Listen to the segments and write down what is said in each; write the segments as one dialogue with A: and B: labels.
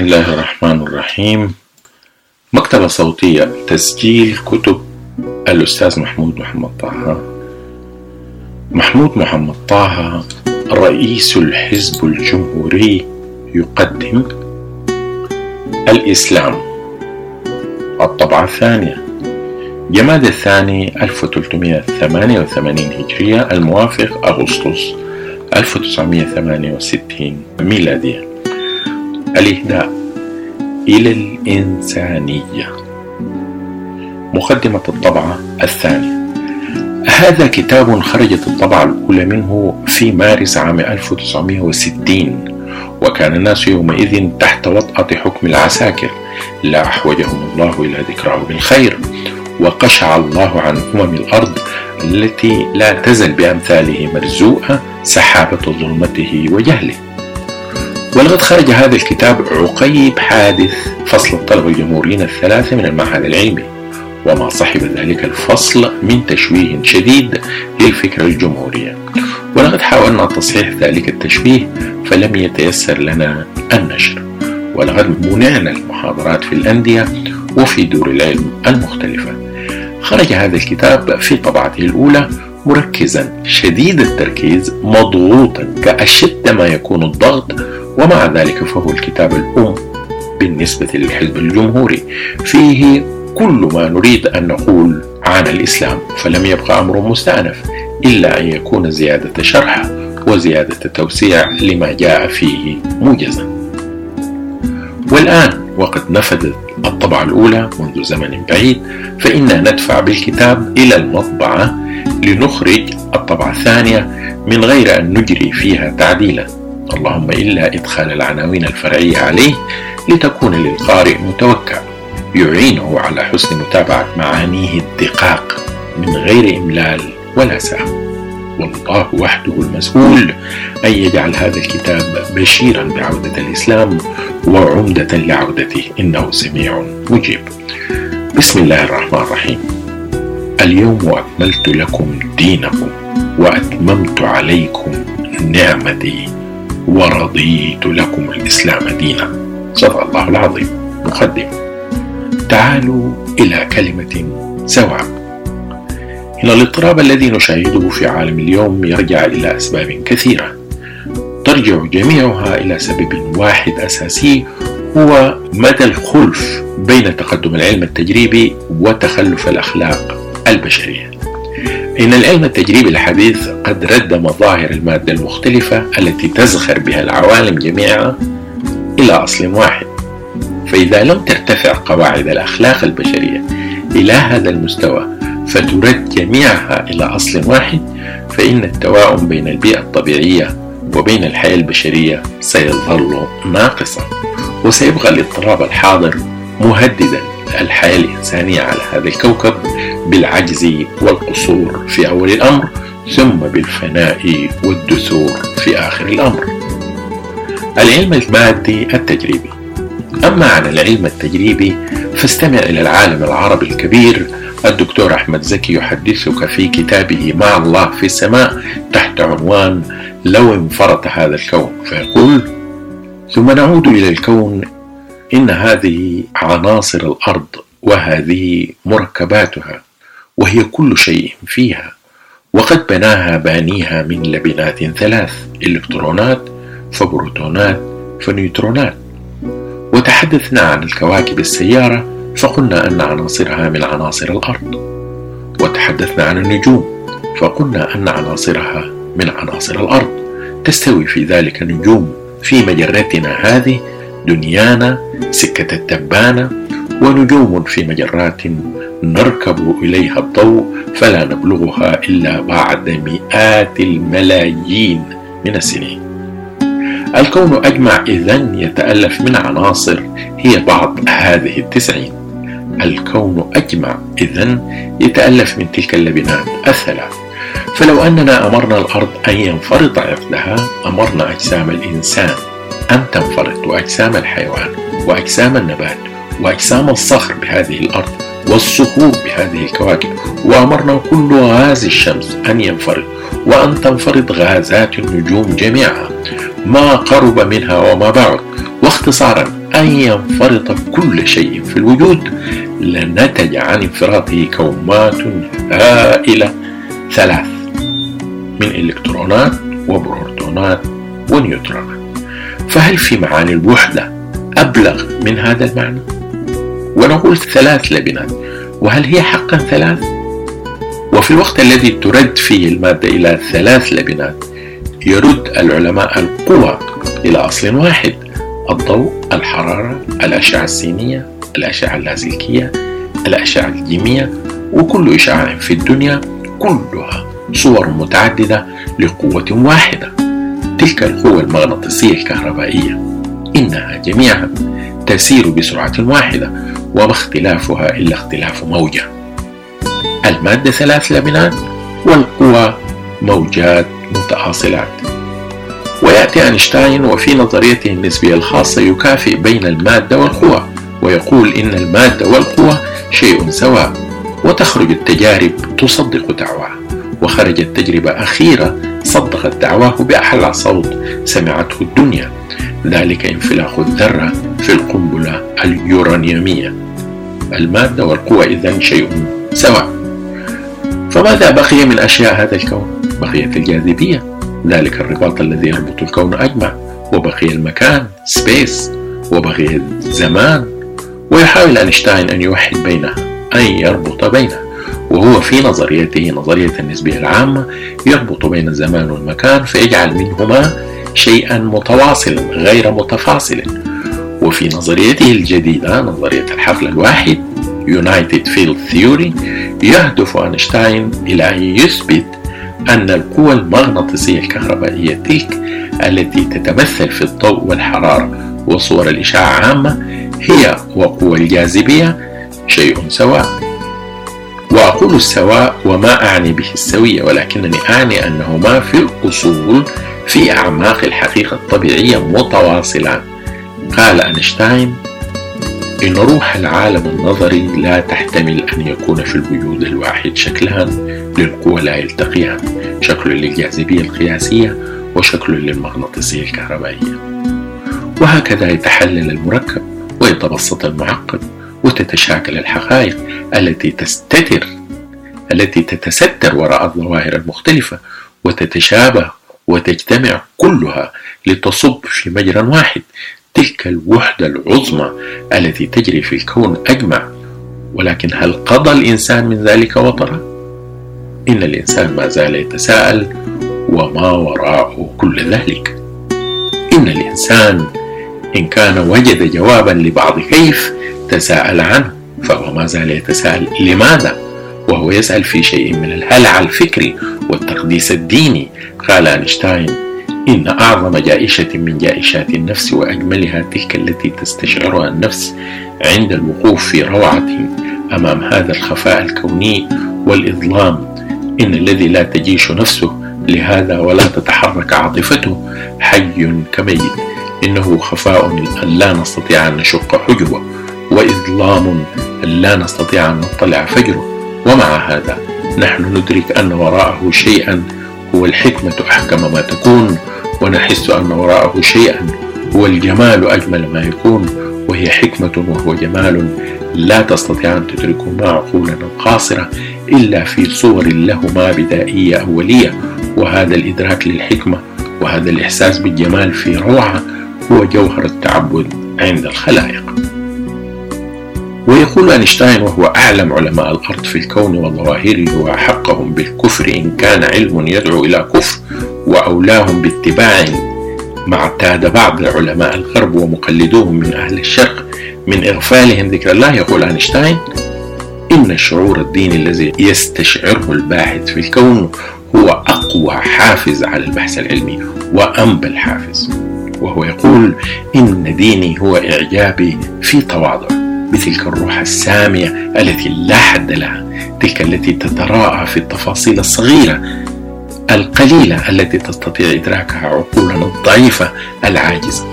A: بسم الله الرحمن الرحيم. مكتبة صوتية تسجيل كتب الأستاذ محمود محمد طه. محمود محمد طه رئيس الحزب الجمهوري يقدم الإسلام. الطبعة الثانية. جماد الثاني 1388 هجرية الموافق أغسطس 1968 ميلادية. الإهداء إلى الإنسانية. مقدمة الطبعة الثانية. هذا كتاب خرجت الطبعة الأولى منه في مارس عام 1960 وكان الناس يومئذ تحت وطأة حكم العساكر. لا أحوجهم الله إلى ذكراه بالخير. وقشع الله عن أمم الأرض التي لا تزل بأمثاله مرزوءة سحابة ظلمته وجهله. ولقد خرج هذا الكتاب عقيب حادث فصل الطلبة الجمهوريين الثلاثة من المعهد العلمي. وما صحب ذلك الفصل من تشويه شديد للفكرة الجمهورية ولقد حاولنا تصحيح ذلك التشويه فلم يتيسر لنا النشر. ولقد منعنا المحاضرات في الأندية وفي دور العلم المختلفة. خرج هذا الكتاب في طبعته الأولى مركزا شديد التركيز مضغوطا كأشد ما يكون الضغط ومع ذلك فهو الكتاب الأم بالنسبة للحزب الجمهوري. فيه كل ما نريد أن نقول عن الإسلام فلم يبقى أمر مستأنف إلا أن يكون زيادة شرح وزيادة توسيع لما جاء فيه موجزا. والآن وقد نفذت الطبعة الأولى منذ زمن بعيد فإنا ندفع بالكتاب إلى المطبعة لنخرج الطبعة الثانية من غير أن نجري فيها تعديلا. اللهم إلا إدخال العناوين الفرعية عليه لتكون للقارئ متوكل يعينه على حسن متابعة معانيه الدقاق من غير إملال ولا سهو والله وحده المسؤول أن يجعل هذا الكتاب بشيرا بعودة الإسلام وعمدة لعودته. إنه سميع مجيب. بسم الله الرحمن الرحيم. اليوم أكملت لكم دينكم وأتممت عليكم نعمتي. ورضيت لكم الإسلام دينا. صدق الله العظيم. مقدم. تعالوا إلى كلمة سواء. إن الاضطراب الذي نشاهده في عالم اليوم يرجع إلى أسباب كثيرة. ترجع جميعها إلى سبب واحد أساسي هو مدى الخلف بين تقدم العلم التجريبي وتخلف الأخلاق البشرية. إن العلم التجريبي الحديث قد رد مظاهر المادة المختلفة التي تزخر بها العوالم جميعها إلى أصل واحد. فإذا لم ترتفع قواعد الأخلاق البشرية إلى هذا المستوى فترد جميعها إلى أصل واحد فإن التواؤم بين البيئة الطبيعية وبين الحياة البشرية سيظل ناقصا وسيبقى الاضطراب الحاضر مهددا الحياة الإنسانية على هذا الكوكب بالعجز والقصور في أول الأمر ثم بالفناء والدثور في آخر الأمر. العلم المادي التجريبي. أما عن العلم التجريبي فاستمع إلى العالم العربي الكبير الدكتور أحمد زكي يحدثك في كتابه مع الله في السماء تحت عنوان لو انفرط هذا الكون فيقول ثم نعود إلى الكون إن هذه عناصر الأرض وهذه مركباتها وهي كل شيء فيها. وقد بناها بانيها من لبنات ثلاث إلكترونات فبروتونات فنيوترونات. وتحدثنا عن الكواكب السيارة فقلنا أن عناصرها من عناصر الأرض. وتحدثنا عن النجوم فقلنا أن عناصرها من عناصر الأرض. تستوي في ذلك نجوم في مجرتنا هذه دنيانا سكة التبانة ونجوم في مجرات نركب إليها الضوء فلا نبلغها إلا بعد مئات الملايين من السنين. الكون أجمع إذن يتألف من عناصر هي بعض هذه التسعين. الكون أجمع إذن يتألف من تلك اللبنات الثلاث. فلو أننا أمرنا الأرض أن ينفرط عقدها أمرنا أجسام الإنسان أن تنفرط وأجسام الحيوان وأجسام النبات وأجسام الصخر بهذه الأرض والصخور بهذه الكواكب. وأمرنا كل غاز الشمس أن ينفرط وأن تنفرط غازات النجوم جميعها ما قرب منها وما بعد. واختصارا أن ينفرط كل شيء في الوجود. لنتج عن انفراطه كومات هائلة ثلاث من إلكترونات وبروتونات ونيوترونات. فهل في معاني الوحدة أبلغ من هذا المعنى؟ ونقول ثلاث لبنات وهل هي حقا ثلاث؟ وفي الوقت الذي ترد فيه المادة إلى ثلاث لبنات يرد العلماء القوى إلى أصل واحد الضوء الحرارة الأشعة السينية الأشعة اللاسلكية الأشعة الجيمية وكل إشعاع في الدنيا كلها صور متعددة لقوة واحدة تلك القوة المغناطيسية الكهربائية إنها جميعا تسير بسرعة واحدة وما اختلافها إلا اختلاف موجة. المادة ثلاث لبنات والقوى موجات متواصلات ويأتي أينشتاين وفي نظريته النسبية الخاصة يكافئ بين المادة والقوى ويقول إن المادة والقوى شيء سواء وتخرج التجارب تصدق دعواه. وخرجت تجربة أخيرة صدقت دعواه بأحلى صوت سمعته الدنيا. ذلك انفلاق الذرة في القنبلة اليورانيومية. المادة والقوة إذن شيء سواء. فماذا بقي من أشياء هذا الكون؟ بقيت الجاذبية. ذلك الرباط الذي يربط الكون أجمع. وبقي المكان سبيس وبقي الزمان. ويحاول أينشتاين أن يوحد بينها أن يربط بينها. وهو في نظريته نظرية النسبية العامة. يربط بين الزمان والمكان فيجعل منهما شيئا متواصلا غير متفاصل وفي نظريته الجديدة نظرية الحقل الواحد United Field Theory يهدف أينشتاين إلى أن يثبت أن القوى المغناطيسية الكهربائية تلك التي تتمثل في الضوء والحرارة وصور الإشعاع عامة هي وقوى الجاذبية شيء سواء. وأقول السواء وما أعني به السوية ولكنني أعني أنهما في الأصول في أعماق الحقيقة الطبيعية متواصلان. قال أينشتاين إن روح العالم النظري لا تحتمل أن يكون في الوجود الواحد شكلان للقوى لا يلتقيان شكل للجاذبية القياسية وشكل للمغناطيسية الكهربائية. وهكذا يتحلل المركب ويتبسط المعقد وتتشاكل الحقائق التي تستتر التي تتستر وراء الظواهر المختلفة وتتشابه وتجتمع كلها لتصب في مجرى واحد تلك الوحدة العظمى التي تجري في الكون أجمع. ولكن هل قضى الإنسان من ذلك وطرا؟ إن الإنسان ما زال يتساءل وما وراء كل ذلك؟ إن الإنسان إن كان وجد جوابا لبعض كيف تساءل عنه فهو ما زال يتساءل لماذا؟ وهو يسأل في شيء من الهلع الفكري والتقديس الديني قال أينشتاين. إن أعظم جائشة من جائشات النفس وأجملها تلك التي تستشعرها النفس عند الوقوف في روعة أمام هذا الخفاء الكوني والإظلام. إن الذي لا تجيش نفسه لهذا ولا تتحرك عاطفته حي كميت. إنه خفاء لا نستطيع أن نشق حجبه وإظلام لا نستطيع أن نطلع فجره. ومع هذا نحن ندرك أن وراءه شيئا هو الحكمة أحكم ما تكون. ونحس أن وراءه شيئا. هو الجمال أجمل ما يكون وهي حكمة وهو جمال. لا تستطيع أن تدركه مع عقولنا القاصرة إلا في صور لهما بدائية أولية. وهذا الإدراك للحكمة وهذا الإحساس بالجمال في روعة هو جوهر التعبد عند الخلائق. ويقول أينشتاين وهو أعلم علماء الأرض في الكون وظواهره وأحقهم بالكفر إن كان علم يدعو إلى كفر. وأولاهم باتباع ما اعتاد بعض علماء الغرب ومقلدوهم من أهل الشرق من إغفالهم ذكر الله. يقول أينشتاين إن الشعور الديني الذي يستشعره الباحث في الكون هو أقوى حافز على البحث العلمي وأنبى الحافز. وهو يقول إن ديني هو إعجابي في تواضع بتلك الروح السامية التي لا حد لها تلك التي تتراءى في التفاصيل الصغيرة القليلة التي تستطيع إدراكها عقولنا الضعيفة العاجزة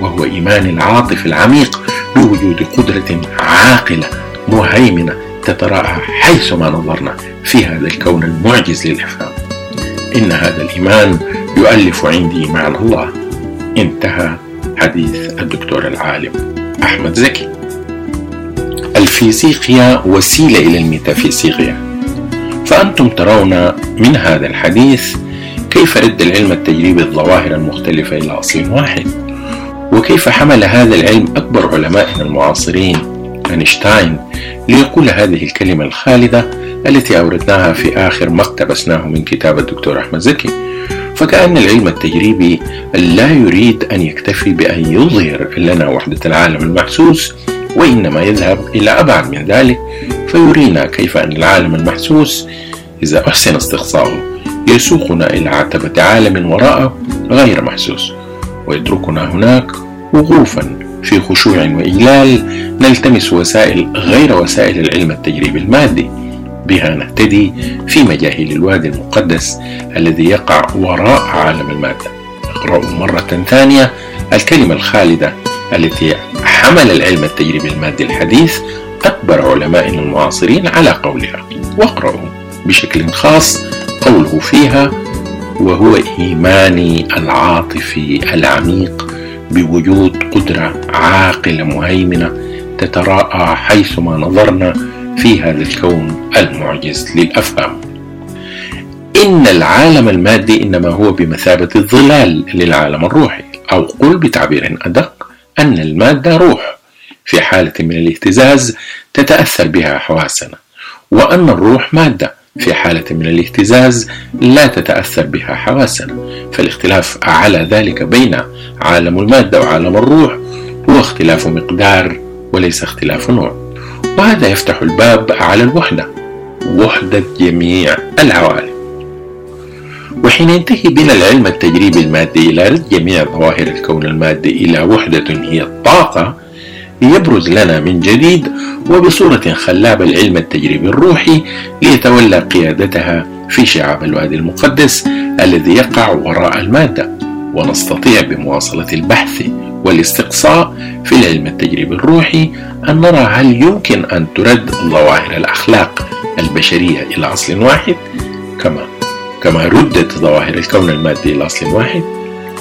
A: وهو إيمان العاطف العميق بوجود قدرة عاقلة مهيمنة تتراءى حيثما نظرنا في هذا الكون المعجز للإفهام إن هذا الإيمان يؤلف عندي معنى الله. انتهى حديث الدكتور العالم أحمد زكي. الفيزيقيا وسيلة إلى الميتافيزيقيا. فأنتم ترون من هذا الحديث كيف رد العلم التجريبي الظواهر المختلفة إلى أصل واحد؟ وكيف حمل هذا العلم أكبر علمائنا المعاصرين أينشتاين ليقول هذه الكلمة الخالدة التي أوردناها في آخر ما اقتبسناه من كتاب الدكتور أحمد زكي. فكأن العلم التجريبي لا يريد أن يكتفي بأن يظهر لنا وحدة العالم المحسوس وإنما يذهب إلى أبعد من ذلك فيرينا كيف أن العالم المحسوس إذا أحسن استقصاؤه يسوقنا إلى عتبة عالم وراءه غير محسوس ويتركنا هناك وقوفا في خشوع وإجلال نلتمس وسائل غير وسائل العلم التجريبي المادي بها نهتدي في مجاهيل الوادي المقدس الذي يقع وراء عالم المادة. اقرأوا مرة ثانية الكلمة الخالدة التي حمل العلم التجريبي المادي الحديث أكبر علمائنا المعاصرين على قولها واقرأوا بشكل خاص قوله فيها وهو إيماني العاطفي العميق بوجود قدرة عاقلة مهيمنة تتراءى حيثما نظرنا في هذا الكون المعجز للأفهام. إن العالم المادي إنما هو بمثابة الظلال للعالم الروحي أو قل بتعبير أدق أن المادة روح في حالة من الاهتزاز تتأثر بها حواسنا وأن الروح مادة في حالة من الاهتزاز لا تتأثر بها حواسنا. فالاختلاف على ذلك بين عالم المادة وعالم الروح هو اختلاف مقدار وليس اختلاف نوع. وهذا يفتح الباب على الوحدة وحدة جميع العوالم. وحين ينتهي بنا العلم التجريبي المادي إلى رد جميع ظواهر الكون المادي إلى وحدة هي الطاقة يبرز لنا من جديد وبصورة خلابة العلم التجريبي الروحي ليتولى قيادتها في شعاب الوادي المقدس الذي يقع وراء المادة ونستطيع بمواصلة البحث والاستقصاء في العلم التجريبي الروحي أن نرى هل يمكن أن ترد ظواهر الأخلاق البشرية إلى أصل واحد؟ كما كما ردت ظواهر الكون المادي إلى أصل واحد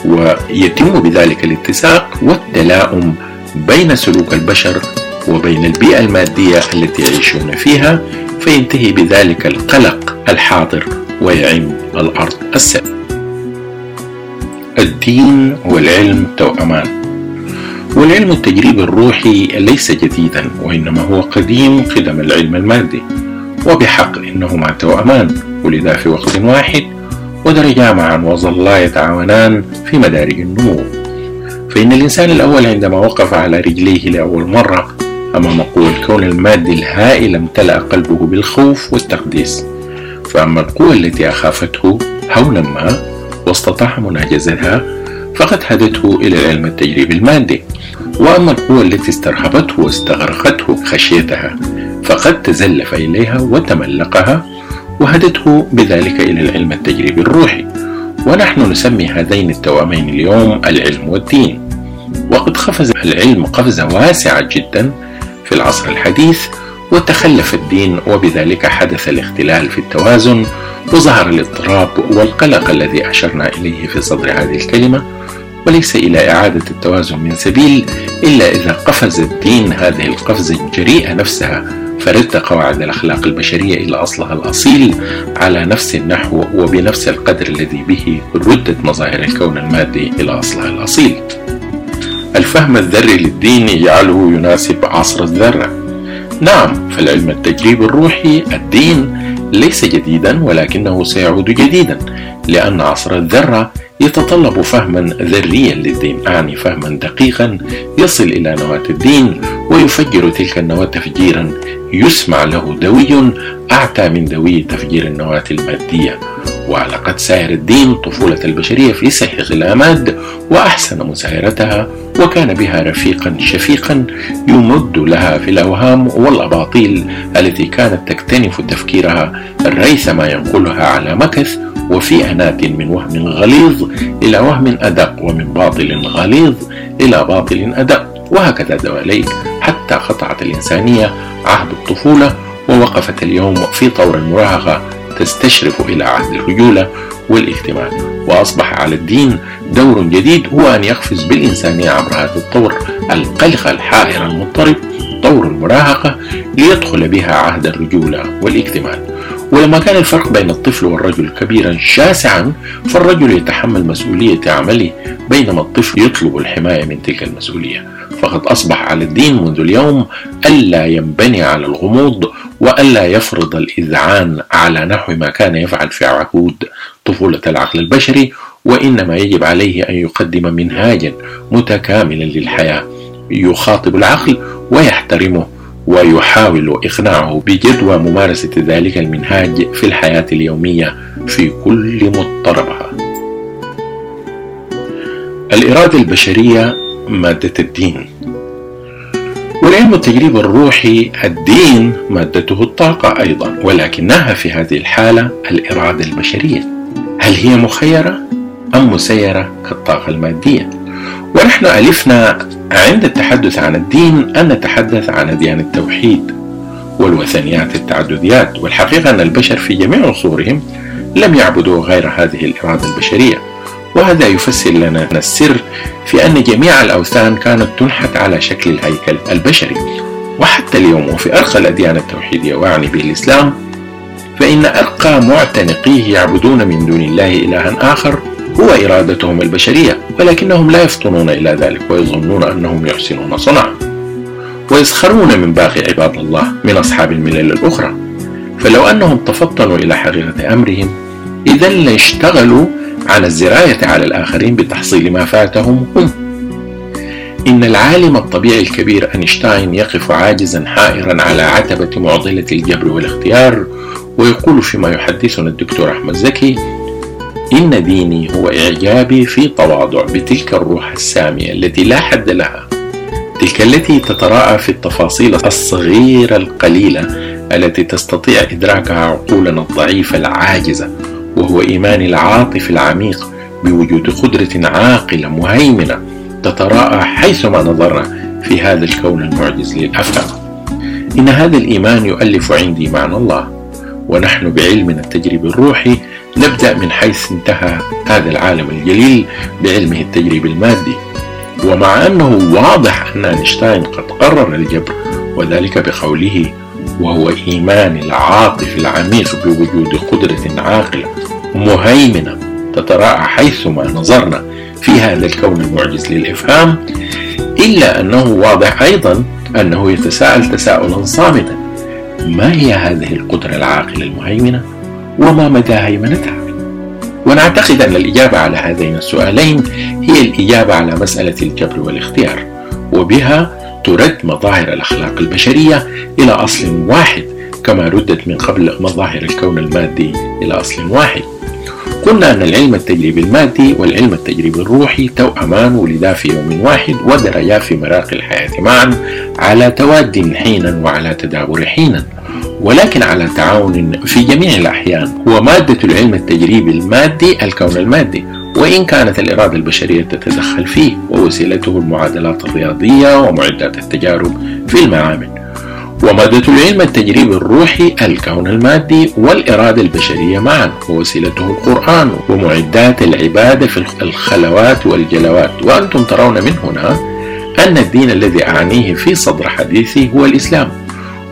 A: ويتم بذلك الاتساق والتلاؤم بين سلوك البشر وبين البيئة المادية التي يعيشون فيها فينتهي بذلك القلق الحاضر ويعم الأرض السابقة الدين والعلم توأمان والعلم التجريبي الروحي ليس جديدا وإنما هو قديم قدم العلم المادي وبحق إنهما توأمان ولذا في وقت واحد ودرجا معا وظلا يتعاونان في مدارج النمو. فإن الإنسان الأول عندما وقف على رجليه لأول مرة أمام قوى الكون المادي الهائل امتلأ قلبه بالخوف والتقديس. فأما القوى التي أخافته هونا ما واستطاع مناجزتها فقد هدته إلى العلم التجريبي المادي. وأما القوى التي استرهبته واستغرقته خشيتها فقد تزلف إليها وتملقها وهدته بذلك إلى العلم التجريبي الروحي. ونحن نسمي هذين التوأمين اليوم العلم والدين. وقد قفز العلم قفزة واسعة جدا في العصر الحديث وتخلف الدين وبذلك حدث الاختلال في التوازن وظهر الاضطراب والقلق الذي أشرنا إليه في صدر هذه الكلمة. وليس إلى إعادة التوازن من سبيل إلا إذا قفز الدين هذه القفزة الجريئة نفسها فرد قواعد الأخلاق البشرية إلى أصلها الأصيل على نفس النحو وبنفس القدر الذي به ردت مظاهر الكون المادي إلى أصلها الأصيل. الفهم الذري للدين يجعله يناسب عصر الذرة. نعم فالعلم التجريبي الروحي الدين ليس جديدا ولكنه سيعود جديدا. لأن عصر الذرة يتطلب فهما ذريا للدين. أعني فهما دقيقا يصل إلى نواة الدين ويفجر تلك النواة تفجيرا. يسمع له دوي أعتى من دوي تفجير النواة المادية. وعلى قد ساير الدين طفولة البشرية في سحيق الأماد وأحسن مسايرتها وكان بها رفيقا شفيقا يمد لها في الأوهام والأباطيل التي كانت تكتنف تفكيرها ريثما ينقلها على مكث وفي أنات من وهم غليظ إلى وهم أدق ومن باطل غليظ إلى باطل أدق. وهكذا دواليك حتى قطعت الإنسانية عهد الطفولة ووقفت اليوم في طور المراهقة تستشرف إلى عهد الرجولة والاكتمال وأصبح على الدين دور جديد هو أن يقفز بالإنسانية عبر هذا الطور القلق الحائر المضطرب طور المراهقة ليدخل بها عهد الرجولة والاكتمال ولما كان الفرق بين الطفل والرجل كبيرا شاسعا فالرجل يتحمل مسؤولية عمله بينما الطفل يطلب الحماية من تلك المسؤولية. فقد أصبح على الدين منذ اليوم ألا ينبني على الغموض وألا يفرض الإذعان على نحو ما كان يفعل في عهود طفولة العقل البشري وإنما يجب عليه أن يقدم منهاجا متكاملا للحياة. يخاطب العقل ويحترمه. ويحاول إقناعه بجدوى ممارسة ذلك المنهاج في الحياة اليومية في كل مضطربها. الإرادة البشرية مادة الدين. والعلم التجريب الروحي الدين مادته الطاقة أيضا ولكنها في هذه الحالة الإرادة البشرية. هل هي مخيرة أم مسيرة كالطاقة المادية؟ ونحن ألفنا عند التحدث عن الدين أن نتحدث عن أديان التوحيد والوثنيات التعدديات والحقيقة أن البشر في جميع عصورهم لم يعبدوا غير هذه الإرادة البشرية. وهذا يفسر لنا السر في أن جميع الأوثان كانت تنحت على شكل الهيكل البشري. وحتى اليوم وفي أرقى الأديان التوحيدية وأعني به الإسلام فإن أرقى معتنقيه يعبدون من دون الله إلها آخر هو إرادتهم البشرية ولكنهم لا يفطنون إلى ذلك ويظنون أنهم يحسنون صنعا ويسخرون من باقي عباد الله من أصحاب الملل الأخرى. فلو أنهم تفطنوا إلى حقيقة أمرهم إذا لاشتغلوا عن الزراية على الآخرين بتحصيل ما فاتهم هم. إن العالم الطبيعي الكبير أينشتاين يقف عاجزا حائرا على عتبة معضلة الجبر والاختيار ويقول فيما يحدثنا الدكتور أحمد زكي إن ديني هو إعجابي في تواضع بتلك الروح السامية التي لا حد لها تلك التي تتراءى في التفاصيل الصغيرة القليلة التي تستطيع إدراكها عقولنا الضعيفة العاجزة وهو إيمان العاطف العميق بوجود قدرة عاقلة مهيمنة تتراءى حيثما نظرنا في هذا الكون المعجز للأفهام. إن هذا الإيمان يؤلف عندي معنى الله ونحن بعلمنا التجريبي الروحي نبدأ من حيث انتهى هذا العالم الجليل بعلمه التجريبي المادي. ومع أنه واضح أن أينشتاين قد قرر الجبر وذلك بقوله وهو إيمان العاطف العميق بوجود قدرة عاقلة مهيمنة تتراءى حيثما نظرنا في هذا الكون المعجز للإفهام إلا أنه واضح أيضا أنه يتساءل تساؤلا صامتا ما هي هذه القدرة العاقلة المهيمنة؟ وما مدى هيمنتها. ونعتقد أن الإجابة على هذين السؤالين هي الإجابة على مسألة الجبر والاختيار وبها ترد مظاهر الأخلاق البشرية إلى أصل واحد كما ردت من قبل مظاهر الكون المادي إلى أصل واحد. قلنا أن العلم التجريبي المادي والعلم التجريبي الروحي توأمان ولدا في يوم واحد ودريا في مراقي الحياة معا على تواد حينا وعلى تدابر حينا. ولكن على تعاون في جميع الأحيان هو مادة العلم التجريبي المادي الكون المادي. وإن كانت الإرادة البشرية تتدخل فيه ووسيلته المعادلات الرياضية ومعدات التجارب في المعامل. ومادة العلم التجريبي الروحي الكون المادي والإرادة البشرية معا ووسيلته القرآن ومعدات العبادة في الخلوات والجلوات. وأنتم ترون من هنا أن الدين الذي أعنيه في صدر حديثي هو الإسلام.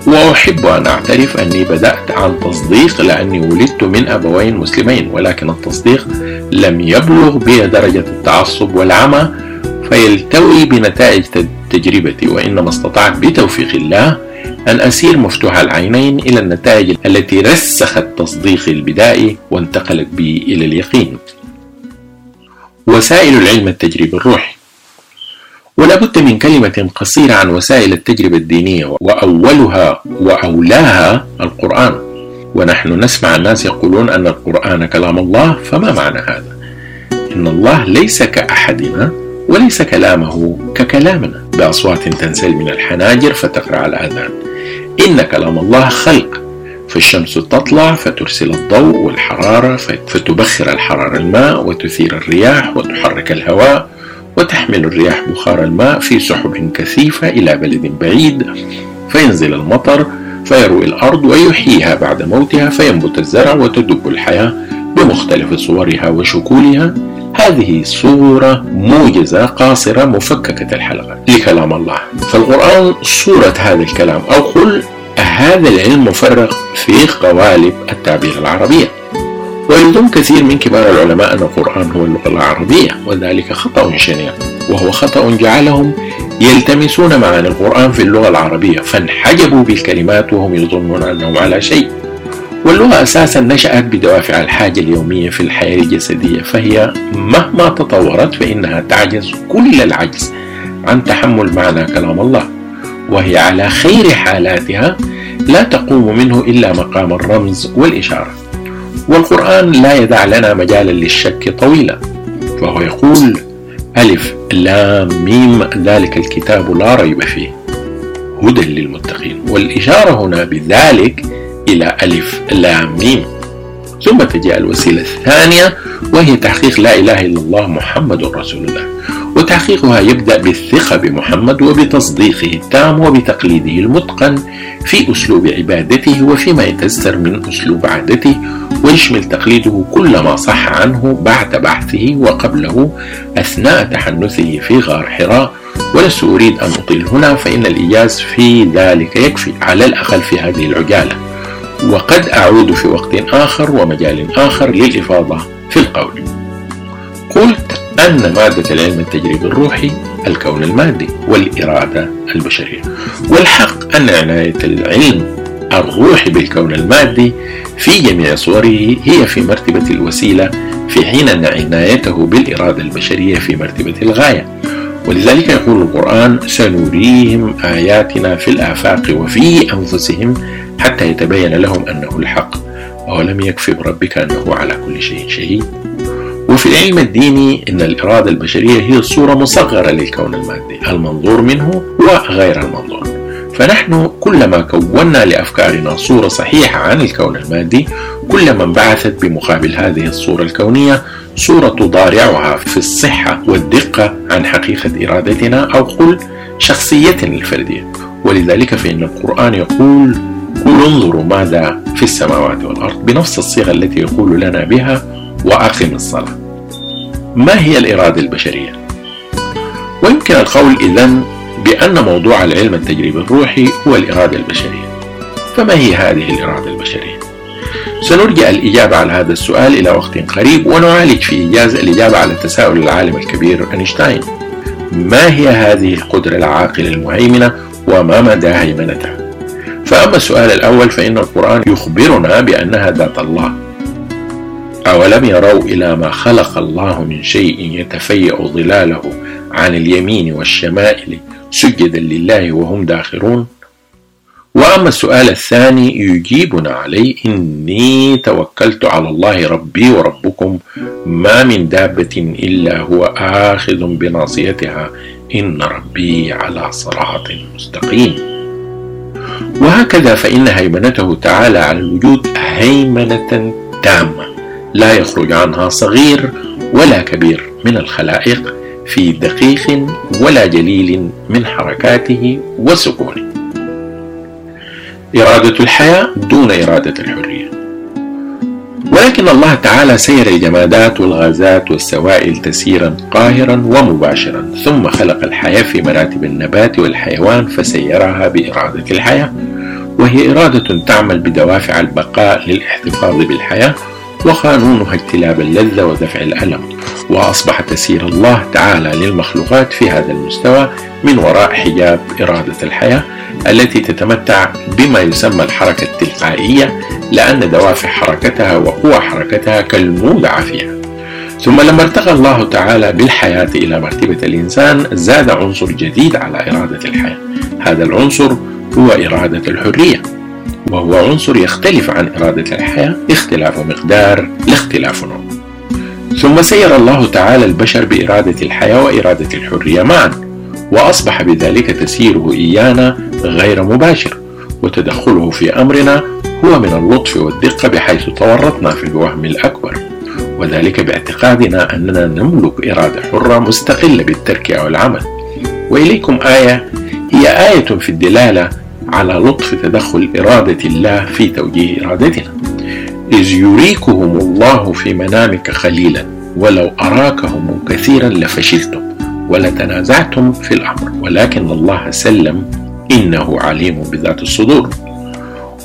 A: وأحب أن أعترف أني بدأت عن تصديق لأني ولدت من أبوين مسلمين ولكن التصديق لم يبلغ بي درجة التعصب والعمى فيلتوي بنتائج تجربتي وإنما استطعت بتوفيق الله أن أسير مفتوح العينين إلى النتائج التي رسخت تصديقي البدائي وانتقلت بي إلى اليقين. وسائل العلم التجريبي الروحي. ولا بد من كلمة قصيرة عن وسائل التجربة الدينية وأولها وأولاها القرآن. ونحن نسمع الناس يقولون أن القرآن كلام الله فما معنى هذا؟ إن الله ليس كأحدنا. وليس كلامه ككلامنا. بأصوات تنزل من الحناجر فتقرع الآذان. إن كلام الله خلق. فالشمس تطلع فترسل الضوء والحرارة فتبخر الحرارة الماء وتثير الرياح وتحرك الهواء وتحمل الرياح بخار الماء في سحب كثيفة إلى بلد بعيد. فينزل المطر فيروي الأرض ويحييها بعد موتها فينبت الزرع وتدب الحياة بمختلف صورها وشكولها. هذه صورة موجزة قاصرة مفككة الحلقة لكلام الله. فالقرآن صورة هذا الكلام أو قل هذا العلم مفرغ في قوالب التعبير العربية. ويظن كثير من كبار العلماء أن القرآن هو اللغة العربية وذلك خطأ شنيع وهو خطأ جعلهم يلتمسون معاني القرآن في اللغة العربية فانحجبوا بالكلمات وهم يظنون أنهم على شيء. واللغة أساسا نشأت بدوافع الحاجة اليومية في الحياة الجسدية فهي مهما تطورت فإنها تعجز كل العجز عن تحمل معنى كلام الله وهي على خير حالاتها لا تقوم منه إلا مقام الرمز والإشارة. والقرآن لا يدع لنا مجالا للشك طويلا فهو يقول ألف لام ميم ذلك الكتاب لا ريب فيه. هدى للمتقين. والإشارة هنا بذلك إلى ألف لام ميم. ثم تجاء الوسيلة الثانية وهي تحقيق لا إله إلا الله محمد رسول الله. وتحقيقها يبدأ بالثقة بمحمد وبتصديقه التام وبتقليده المتقن في أسلوب عبادته وفيما يتستر من أسلوب عادته ويشمل تقليده كل ما صح عنه بعد بحثه وقبله أثناء تحنثه في غار حراء. ولست أريد أن أطيل هنا فإن الإيجاز في ذلك يكفي على الأقل في هذه العجالة. وقد أعود في وقت آخر ومجال آخر للإفاضة في القول. قلت أن مادة العلم التجريبي الروحي الكون المادي والإرادة البشرية والحق أن عناية العلم الروحي بالكون المادي في جميع صوره هي في مرتبة الوسيلة في حين أن عنايته بالإرادة البشرية في مرتبة الغاية. ولذلك يقول القرآن سنريهم آياتنا في الآفاق وفي أنفسهم حتى يتبين لهم أنه الحق. أولم يكفي بربك أنه على كل شيء شهيد؟ وفي العلم الديني أن الإرادة البشرية هي صورة مصغرة للكون المادي. المنظور منه وغير المنظور. فنحن كلما كونا لأفكارنا صورة صحيحة عن الكون المادي كلما انبعثت بمقابل هذه الصورة الكونية صورة تضارعها في الصحة والدقة عن حقيقة إرادتنا أو قل شخصيتنا الفردية. ولذلك فإن القرآن يقول قل انظروا ماذا في السماوات والأرض بنفس الصيغة التي يقول لنا بها وأقم الصلاة ما هي الإرادة البشرية؟ ويمكن القول إذن بأن موضوع العلم التجريبي الروحي هو الإرادة البشرية فما هي هذه الإرادة البشرية؟ سنرجع الإجابة على هذا السؤال إلى وقت قريب ونعالج في إيجاز الإجابة على تساؤل العالم الكبير أينشتاين ما هي هذه القدرة العاقلة المهيمنة وما مدى هيمنتها؟ فأما السؤال الأول فإن القرآن يخبرنا بأنها ذات الله. أولم يروا إلى ما خلق الله من شيء يتفيأ ظلاله عن اليمين والشمائل سجدا لله وهم داخرون؟ وأما السؤال الثاني يجيبنا عليه إني توكلت على الله ربي وربكم ما من دابة إلا هو آخذ بناصيتها إن ربي على صراط مستقيم. وهكذا فإن هيمنته تعالى على الوجود هيمنة تامة لا يخرج عنها صغير ولا كبير من الخلائق في دقيق ولا جليل من حركاته وسكونه. إرادة الحياة دون إرادة الحرية. ولكن الله تعالى سير الجمادات والغازات والسوائل تسيرا قاهرا ومباشرا ثم خلق الحياة في مراتب النبات والحيوان فسيرها بإرادة الحياة وهي إرادة تعمل بدوافع البقاء للاحتفاظ بالحياة وقانونها اجتلاب اللذة ودفع الألم. وأصبح تسير الله تعالى للمخلوقات في هذا المستوى من وراء حجاب إرادة الحياة التي تتمتع بما يسمى الحركة التلقائية لأن دوافع حركتها وقوى حركتها كالمودعة فيها ثم لما ارتقى الله تعالى بالحياة إلى مرتبة الإنسان زاد عنصر جديد على إرادة الحياة. هذا العنصر هو إرادة الحرية وهو عنصر يختلف عن إرادة الحياة اختلاف مقدار لاختلاف نوع. ثم سير الله تعالى البشر بإرادة الحياة وإرادة الحرية معا وأصبح بذلك تسييره إيانا غير مباشر وتدخله في أمرنا هو من اللطف والدقة بحيث تورطنا في الوهم الأكبر وذلك باعتقادنا أننا نملك إرادة حرة مستقلة بالترك أو العمل وإليكم آية هي آية في الدلالة على لطف تدخل إرادة الله في توجيه إرادتنا. إذ يريكهم الله في منامك خليلا ولو أراكهم كثيرا لفشلتم ولتنازعتم في الأمر ولكن الله سلم إنه عليم بذات الصدور.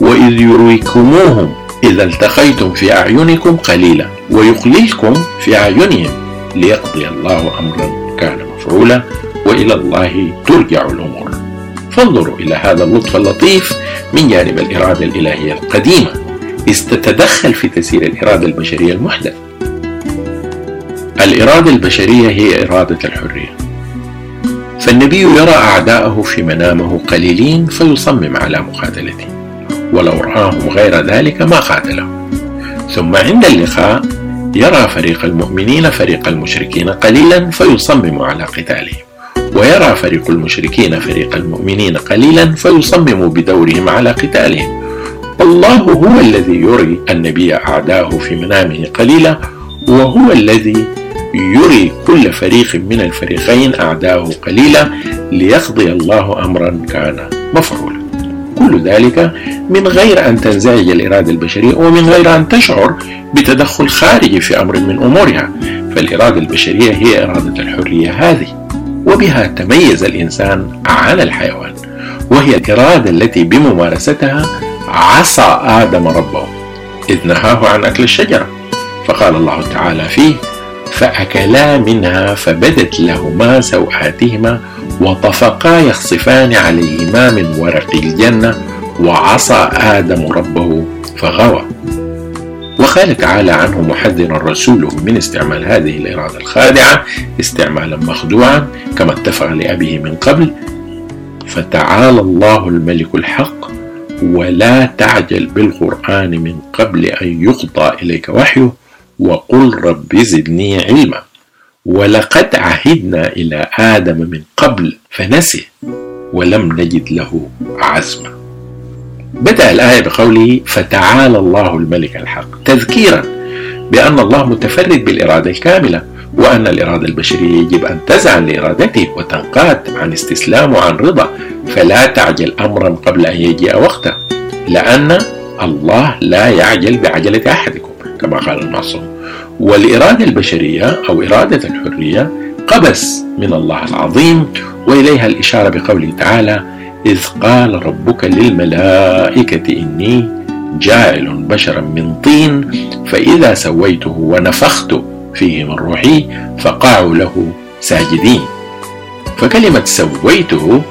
A: وإذ يريكموهم إذا التقيتم في أعينكم قليلا ويقللكم في أعينهم ليقضي الله أمرا كان مفعولا وإلى الله ترجع الأمور. فانظروا إلى هذا اللطف اللطيف من جانب الإرادة الإلهية القديمة. إذ تتدخل في تسيير الإرادة البشرية المحدثة. الإرادة البشرية هي إرادة الحرية. فالنبي يرى أعداءه في منامه قليلين فيصمم على مقاتلتهم ولو رآهم غير ذلك ما قاتلهم. ثم عند اللقاء يرى فريق المؤمنين فريق المشركين قليلا فيصمم على قتالهم ويرى فريق المشركين فريق المؤمنين قليلا فيصمم بدورهم على قتالهم الله هو الذي يري النبي أعداءه في منامه قليلا وهو الذي يري كل فريق من الفريقين أعداءه قليلا ليقضي الله أمرا كان مفعولا. كل ذلك من غير أن تنزعج الإرادة البشرية ومن غير أن تشعر بتدخل خارجي في أمر من أمورها. فالإرادة البشرية هي إرادة الحرية هذه وبها تميز الإنسان عن الحيوان وهي الإرادة التي بممارستها عصى آدم ربه إذ نهاه عن أكل الشجرة فقال الله تعالى فيه فأكلا منها فبدت لهما سوآتهما وطفقا يخصفان عليهما من ورق الجنة وعصى آدم ربه فغوى. وقال تعالى عنه محذرا رسوله من استعمال هذه الإرادة الخادعة استعمالا مخدوعا كما اتفق لأبيه من قبل فتعالى الله الملك الحق ولا تعجل بالقرآن من قبل أن يقضى إليك وحيه وقل رب زدني علما. ولقد عهدنا إلى آدم من قبل فنسي ولم نجد له عزما. بدأ الآية بقوله فتعالى الله الملك الحق. تذكيرا بأن الله متفرد بالإرادة الكاملة. وأن الإرادة البشرية يجب أن تزعل لإرادته وتنقاد عن استسلام وعن رضا فلا تعجل أمرا قبل أن يجيء وقته لأن الله لا يعجل بعجلة أحدكم كما قال المعصوم والإرادة البشرية أو إرادة الحرية قبس من الله العظيم وإليها الإشارة بقوله تعالى إذ قال ربك للملائكة إني جاعل بشرا من طين فإذا سويته ونفخت فيه من روحي فقعوا له ساجدين. فكلمة سويته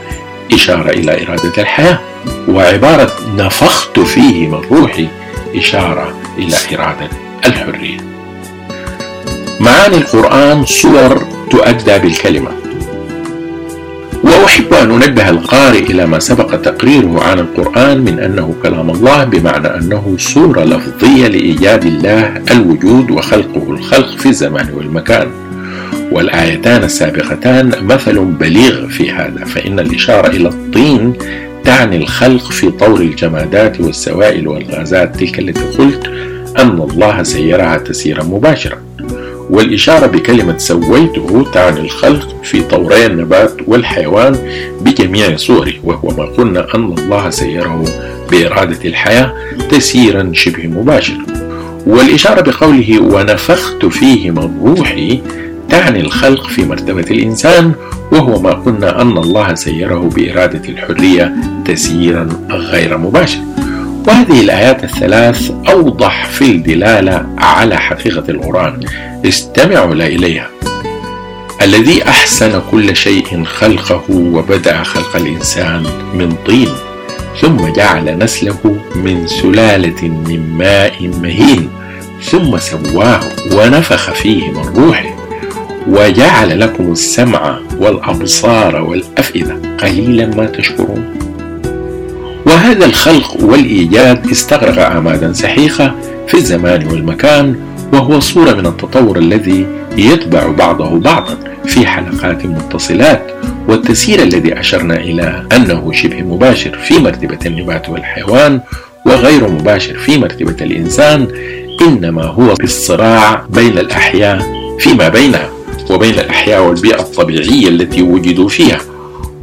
A: إشارة إلى إرادة الحياة وعبارة نفخت فيه من روحي إشارة إلى إرادة الحرية. معاني القرآن صور تؤدى بالكلمة. وأحب أن أنبه القارئ إلى ما سبق تقريره عن القرآن من أنه كلام الله بمعنى أنه صورة لفظية لإيجاد الله الوجود وخلقه الخلق في الزمان والمكان. والآيتان السابقتان مثل بليغ في هذا فإن الإشارة إلى الطين تعني الخلق في طور الجمادات والسوائل والغازات تلك التي قلت أن الله سيرها تسيرا مباشرا. والإشارة بكلمة سويته تعني الخلق في طوري النبات والحيوان بجميع صوره وهو ما قلنا أن الله سيره بإرادة الحياة تسيرا شبه مباشر والإشارة بقوله ونفخت فيه من روحي تعني الخلق في مرتبة الإنسان وهو ما قلنا أن الله سيره بإرادة الحرية تسييرا غير مباشر. وهذه الآيات الثلاث أوضح في الدلالة على حقيقة القرآن. استمعوا إليها. الذي أحسن كل شيء خلقه وبدأ خلق الإنسان من طين ثم جعل نسله من سلالة من ماء مهين ثم سواه ونفخ فيه من روحه وجعل لكم السمع والأبصار والأفئدة. قليلا ما تشكرون. وهذا الخلق والإيجاد استغرق أعمادا سحيقة في الزمان والمكان وهو صورة من التطور الذي يتبع بعضه بعضا في حلقات متصلات والتسيير الذي أشرنا إلى أنه شبه مباشر في مرتبة النبات والحيوان وغير مباشر في مرتبة الإنسان إنما هو بالصراع بين الأحياء فيما بينها وبين الأحياء والبيئة الطبيعية التي وجدوا فيها.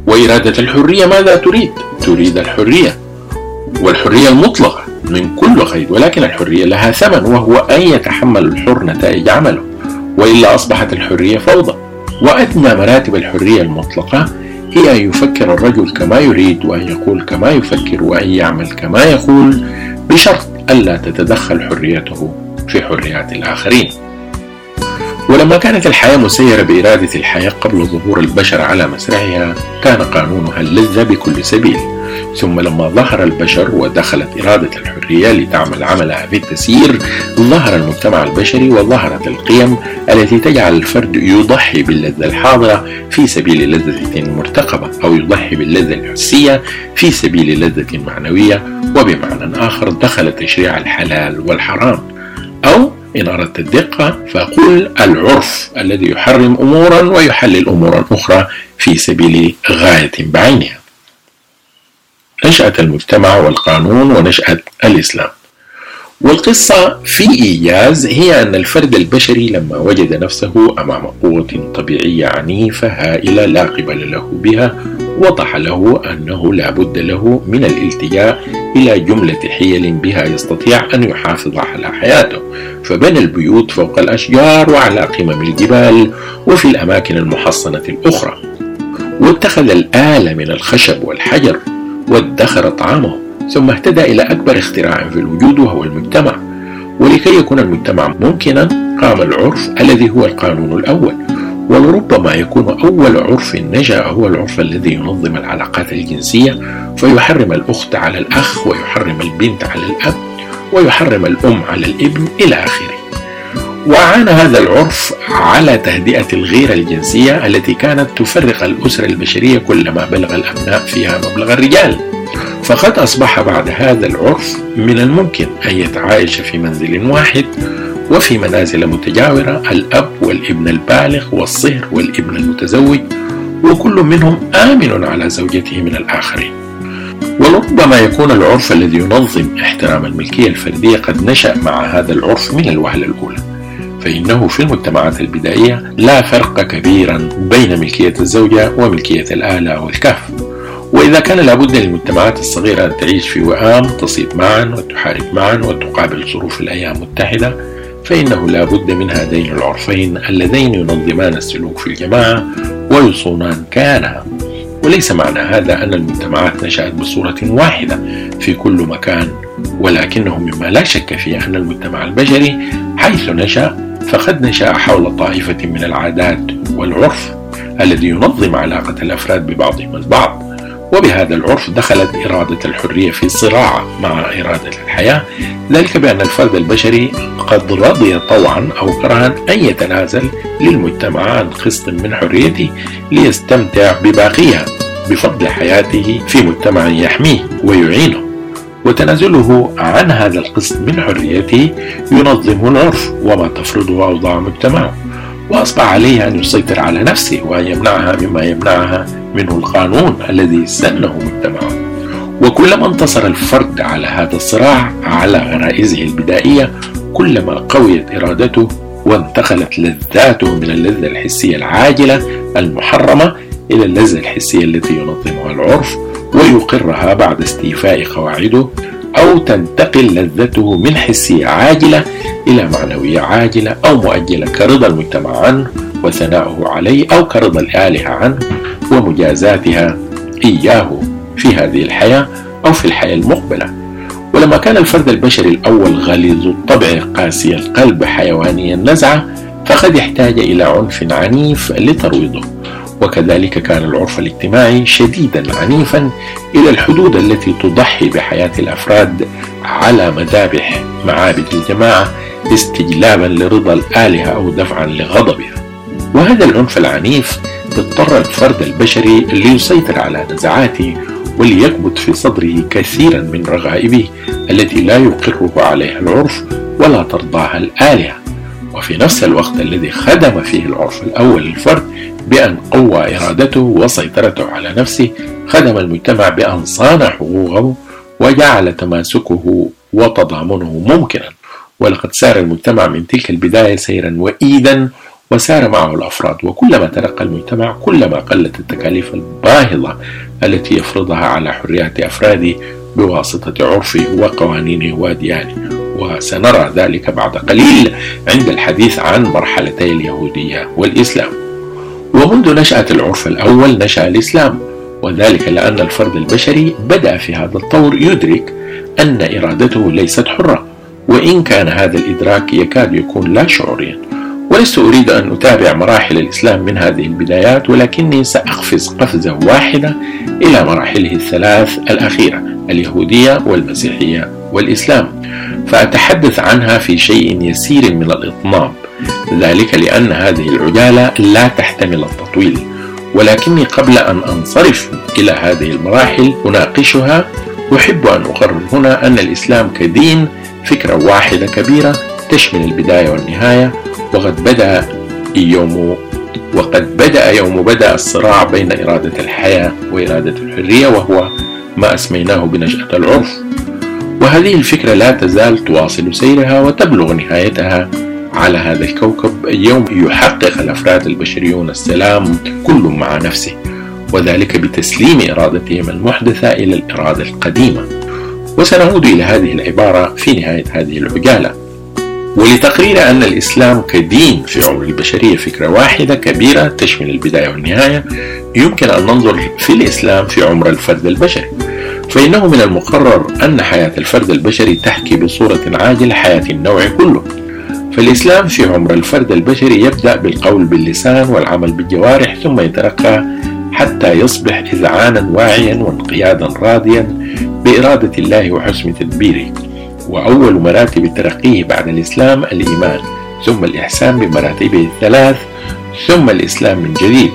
A: وإرادة الحرية ماذا تريد؟ تريد الحرية والحرية المطلقة من كل قيد ولكن الحرية لها ثمن وهو أن يتحمل الحر نتائج عمله وإلا أصبحت الحرية فوضى وأدنى مراتب الحرية المطلقة هي أن يفكر الرجل كما يريد وأن يقول كما يفكر وأن يعمل كما يقول بشرط ألا تتدخل حريته في حريات الآخرين ولما كانت الحياة مسيرة بإرادة الحياة قبل ظهور البشر على مسرحها كان قانونها اللذة بكل سبيل. ثم لما ظهر البشر ودخلت إرادة الحرية لتعمل عملها في التسيير ظهر المجتمع البشري وظهرت القيم التي تجعل الفرد يضحي باللذة الحاضرة في سبيل لذة مرتقبة أو يضحي باللذة الحسية في سبيل لذة معنوية. وبمعنى آخر دخل تشريع الحلال والحرام. أو إن أردت الدقة فقل العرف الذي يحرم أمورا ويحلل أمورا أخرى في سبيل غاية بعينها. نشأة المجتمع والقانون ونشأة الإسلام. والقصة في إيجاز هي أن الفرد البشري لما وجد نفسه أمام قوة طبيعية عنيفة هائلة لا قبل له بها وضح له أنه لا بد له من الالتجاء إلى جملة حيل بها يستطيع أن يحافظ على حياته فبنى البيوت فوق الأشجار وعلى قمم الجبال وفي الأماكن المحصنة الأخرى. واتخذ الآلة من الخشب والحجر وادخر طعامه ثم اهتدى إلى أكبر اختراع في الوجود وهو المجتمع. ولكي يكون المجتمع ممكنا قام العرف الذي هو القانون الأول. ولربما يكون أول عرف نشأ هو العرف الذي ينظم العلاقات الجنسية فيحرم الأخت على الأخ ويحرم البنت على الأب ويحرم الأم على الابن إلى آخره. وعان هذا العرف على تهدئة الغيرة الجنسية التي كانت تفرق الأسرة البشرية كلما بلغ الأبناء فيها مبلغ الرجال. فقد أصبح بعد هذا العرف من الممكن أن يتعايش في منزل واحد وفي منازل متجاورة الأب والابن البالغ والصهر والابن المتزوج وكل منهم آمن على زوجته من الآخرين. ولربما يكون العرف الذي ينظم احترام الملكية الفردية قد نشأ مع هذا العرف من الوهلة الأولى. فإنه في المجتمعات البدائية لا فرق كبيرا بين ملكية الزوجة وملكية الآلة أو الكهف وإذا كان لابد للمجتمعات الصغيرة أن تعيش في وئام تصيد معا وتحارب معا وتقابل ظروف الأيام متحدة فإنه لا بد من هذين العرفين اللذين ينظمان السلوك في الجماعة ويصونان كيانها وليس معنى هذا أن المجتمعات نشأت بصورة واحدة في كل مكان ولكنه مما لا شك فيه أن المجتمع البشري حيث نشأ فقد نشأ حول طائفة من العادات والعرف الذي ينظم علاقة الأفراد ببعضهم البعض. وبهذا العرف دخلت إرادة الحرية في صراع مع إرادة الحياة. ذلك بأن الفرد البشري قد رضي طوعا أو كرها أن يتنازل للمجتمع عن قسط من حريته ليستمتع بباقيها بفضل حياته في مجتمع يحميه ويعينه. وتنازله عن هذا القسط من حريته ينظمه العرف وما تفرضه أوضاع مجتمعه. وأصبح عليه أن يسيطر على نفسه وأن يمنعها مما يمنعها منه القانون الذي سنه مجتمعه. وكلما انتصر الفرد على هذا الصراع على غرائزه البدائية كلما قويت إرادته وانتقلت لذاته من اللذة الحسية العاجلة المحرمة إلى اللذة الحسية التي ينظمها العرف ويقرها بعد استيفاء قواعده أو تنتقل لذته من حسية عاجلة إلى معنوية عاجلة أو مؤجلة كرضا المجتمع عنه وثناؤه عليه أو كرضا الآلهة عنه ومجازاتها إياه في هذه الحياة أو في الحياة المقبلة. ولما كان الفرد البشري الأول غليظ الطبع قاسي القلب حيواني النزعة فقد احتاج إلى عنف عنيف لترويضه. وكذلك كان العرف الاجتماعي شديدا عنيفا إلى الحدود التي تضحي بحياة الأفراد على مذابح معابد الجماعة استجلابا لرضا الآلهة أو دفعا لغضبها. وهذا العنف العنيف اضطر الفرد البشري ليسيطر على نزعاته وليكبت في صدره كثيرا من رغائبه التي لا يقره عليها العرف ولا ترضاها الآلهة. وفي نفس الوقت الذي خدم فيه العرف الأول للفرد بأن قوى إرادته وسيطرته على نفسه خدم المجتمع بأن صان حقوقه وجعل تماسكه وتضامنه ممكنا. ولقد سار المجتمع من تلك البداية سيرا وإيدا وسار معه الأفراد. وكلما ترقى المجتمع كلما قلت التكاليف الباهظة التي يفرضها على حريات أفراده بواسطة عرفه وقوانينه وأديانه وسنرى ذلك بعد قليل عند الحديث عن مرحلتي اليهودية والإسلام. ومنذ نشأة العرف الأول نشأ الإسلام وذلك لأن الفرد البشري بدأ في هذا الطور يدرك أن إرادته ليست حرة وإن كان هذا الإدراك يكاد يكون لا شعوريا. ولست أريد أن أتابع مراحل الإسلام من هذه البدايات ولكني سأقفز قفزة واحدة إلى مراحله الثلاث الأخيرة اليهودية والمسيحية والإسلام. فأتحدث عنها في شيء يسير من الإطناب ذلك لأن هذه العجالة لا تحتمل التطويل. ولكني قبل أن أنصرف إلى هذه المراحل أناقشها أحب أن أقرر هنا أن الإسلام كدين فكرة واحدة كبيرة تشمل البداية والنهاية وقد بدأ يوم وقد بدأ يوم بدأ الصراع بين إرادة الحياة وإرادة الحرية وهو ما أسميناه بنشأة العرف. وهذه الفكرة لا تزال تواصل سيرها وتبلغ نهايتها. على هذا الكوكب يوم يحقق الأفراد البشريون السلام كل مع نفسه وذلك بتسليم إرادتهم المحدثة إلى الإرادة القديمة. وسنعود إلى هذه العبارة في نهاية هذه العجالة. ولتقرير أن الإسلام كدين في عمر البشرية فكرة واحدة كبيرة تشمل البداية والنهاية يمكن أن ننظر في الإسلام في عمر الفرد البشري. فإنه من المقرر أن حياة الفرد البشري تحكي بصورة عاجلة حياة النوع كله. فالإسلام في عمر الفرد البشري يبدأ بالقول باللسان والعمل بالجوارح ثم يترقى حتى يصبح إذعانا واعيا وانقيادا راضيا بإرادة الله وحسن تدبيره. وأول مراتب ترقيه بعد الإسلام الإيمان ثم الإحسان بمراتبه الثلاث ثم الإسلام من جديد.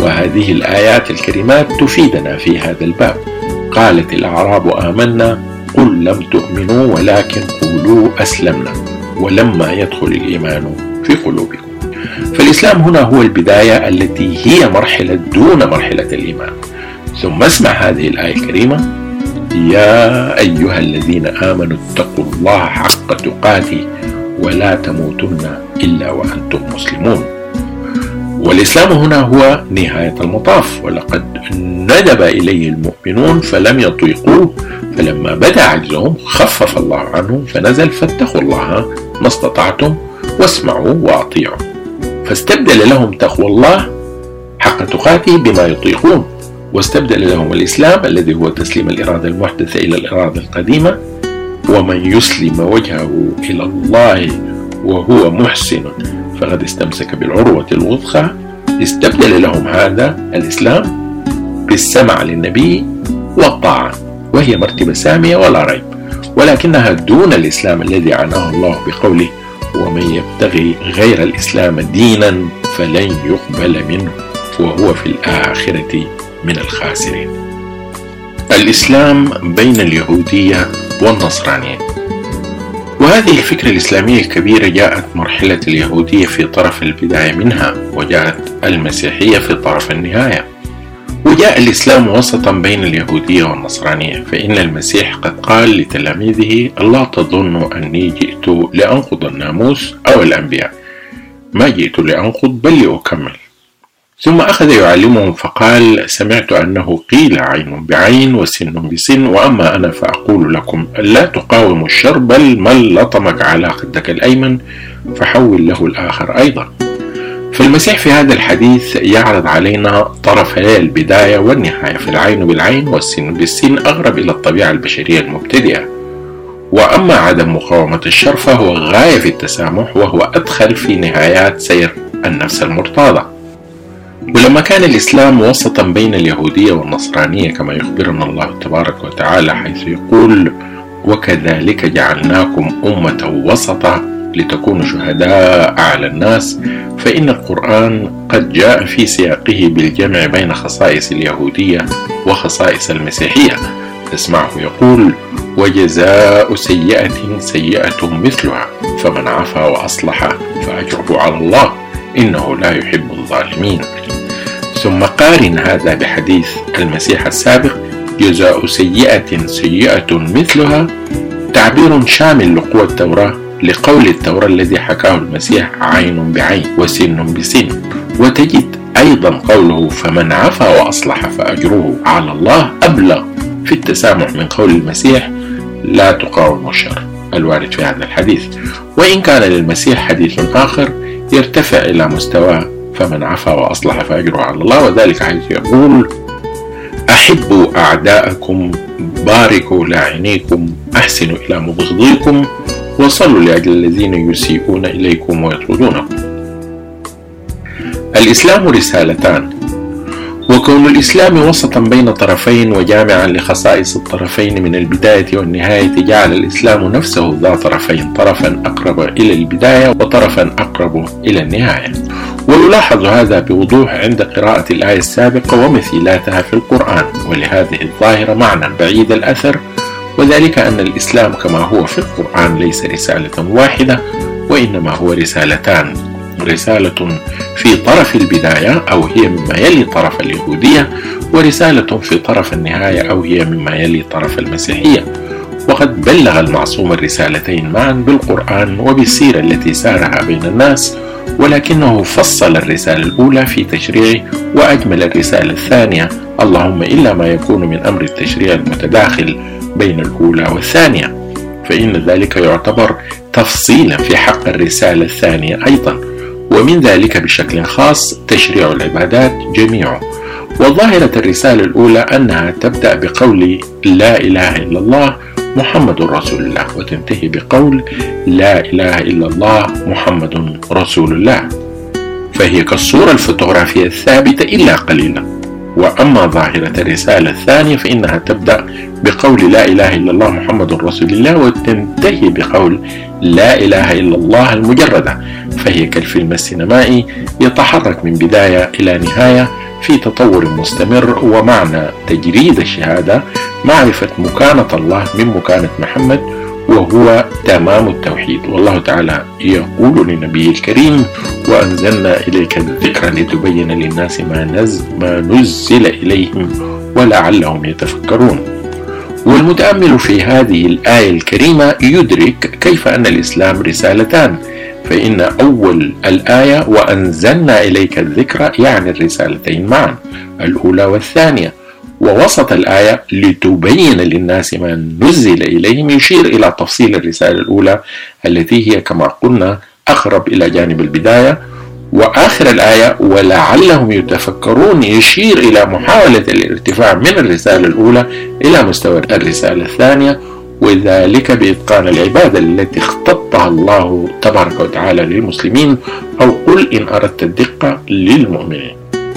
A: وهذه الآيات الكريمات تفيدنا في هذا الباب. قالت الأعراب آمنا قل لم تؤمنوا ولكن قولوا أسلمنا. ولما يدخل الإيمان في قلوبكم. فالإسلام هنا هو البداية التي هي مرحلة دون مرحلة الإيمان. ثم اسمع هذه الآية الكريمة. يا أيها الذين آمنوا اتقوا الله حق تقاته ولا تموتن إلا وأنتم مسلمون. والإسلام هنا هو نهاية المطاف ولقد ندب إليه المؤمنون فلم يطيقوه فلما بدا عجزهم خفف الله عنهم فنزل فاتقوا الله ما استطعتم واسمعوا وأطيعوا. فاستبدل لهم تقوى الله حق تقاته بما يطيقون واستبدل لهم الإسلام الذي هو تسليم الإرادة المحدثة إلى الإرادة القديمة ومن يسلم وجهه إلى الله وهو محسن. فقد استمسك بالعروة الوثقى استبدل لهم هذا الإسلام بالسمع للنبي والطاعة وهي مرتبة سامية ولا ريب. ولكنها دون الإسلام الذي عناه الله بقوله ومن يبتغي غير الإسلام دينا فلن يقبل منه وهو في الآخرة من الخاسرين. الإسلام بين اليهودية والنصرانية. وهذه الفكرة الإسلامية الكبيرة جاءت مرحلة اليهودية في طرف البداية منها وجاءت المسيحية في طرف النهاية. وجاء الإسلام وسطا بين اليهودية والنصرانية فإن المسيح قد قال لتلاميذه لا تظنوا أني جئت لأنقض الناموس أو الأنبياء. ما جئت لأنقض بل لأكمل. ثم أخذ يعلمهم فقال سمعت أنه قيل عين بعين وسن بسن وأما أنا فأقول لكم لا تقاوموا الشر بل من لطمك على خدك الأيمن فحول له الآخر أيضا. فالمسيح في هذا الحديث يعرض علينا طرفي البداية والنهاية في العين بالعين والسن بالسن أغرب إلى الطبيعة البشرية المبتدئة. وأما عدم مقاومة الشر فهو غاية في التسامح وهو أدخل في نهايات سير النفس المرتاضة. ولما كان الإسلام وسطا بين اليهودية والنصرانية كما يخبرنا الله تبارك وتعالى حيث يقول وكذلك جعلناكم أمة وسطا لتكونوا شهداء على الناس فإن القرآن قد جاء في سياقه بالجمع بين خصائص اليهودية وخصائص المسيحية. تسمعه يقول وجزاء سيئة سيئة مثلها فمن عفا وأصلح فأجره على الله إنه لا يحب الظالمين. ثم قارن هذا بحديث المسيح السابق جزاء سيئة سيئة مثلها تعبير شامل لقوى التوراة لقول التوراة الذي حكاه المسيح عين بعين وسن بسن. وتجد أيضا قوله فمن عفا وأصلح فأجره على الله أبلغ في التسامح من قول المسيح لا تقاوم الشر. الوارد في هذا الحديث. وإن كان للمسيح حديث آخر يرتفع إلى مستوى فمن عفا وأصلح فأجره على الله وذلك حيث يقول أحبوا أعداءكم باركوا لاعنيكم أحسنوا إلى مبغضيكم وصلوا لأجل الذين يسيئون إليكم ويطردونكم. الإسلام رسالتان وكون الإسلام وسطا بين طرفين وجامعا لخصائص الطرفين من البداية والنهاية جعل الإسلام نفسه ذا طرفين طرفا أقرب إلى البداية وطرفا أقرب إلى النهاية. ويلاحظ هذا بوضوح عند قراءة الآية السابقة ومثيلاتها في القرآن ولهذه الظاهرة معنى بعيد الأثر وذلك أن الإسلام كما هو في القرآن ليس رسالة واحدة وإنما هو رسالتان رسالة في طرف البداية أو هي مما يلي طرف اليهودية ورسالة في طرف النهاية أو هي مما يلي طرف المسيحية. وقد بلغ المعصوم الرسالتين معا بالقرآن وبالسيرة التي سارها بين الناس ولكنه فصل الرسالة الأولى في تشريعه وأجمل الرسالة الثانية. اللهم إلا ما يكون من أمر التشريع المتداخل بين الأولى والثانية فإن ذلك يعتبر تفصيلا في حق الرسالة الثانية أيضا. ومن ذلك بشكل خاص تشريع العبادات جميعه وظاهرة الرسالة الأولى أنها تبدأ بقول لا إله إلا الله محمد رسول الله. وتنتهي بقول لا إله إلا الله محمد رسول الله. فهي كالصورة الفوتوغرافية الثابتة إلا قليلا. وأما ظاهرة الرسالة الثانية فإنها تبدأ بقول لا إله إلا الله محمد رسول الله وتنتهي بقول لا إله إلا الله المجردة. فهي كالفيلم السينمائي يتحرك من بداية إلى نهاية في تطور مستمر ومعنى تجريد الشهادة معرفة مكانة الله من مكانة محمد وهو تمام التوحيد. والله تعالى يقول لنبيه الكريم وأنزلنا إليك الذكر لتبين للناس ما نزل, ما نزل إليهم ولعلهم يتفكرون. والمتأمل في هذه الآية الكريمة يدرك كيف أن الإسلام رسالتان. فإن أول الآية وأنزلنا إليك الذكر يعني الرسالتين معا الأولى والثانية. ووسط الآية لتبين للناس ما نزل إليهم يشير إلى تفصيل الرسالة الأولى التي هي كما قلنا أقرب إلى جانب البداية. وآخر الآية ولعلهم يتفكرون يشير إلى محاولة الارتفاع من الرسالة الأولى إلى مستوى الرسالة الثانية وذلك بإتقان العبادة التي اختطها الله تبارك وتعالى للمسلمين أو قل إن أردت الدقة للمؤمنين.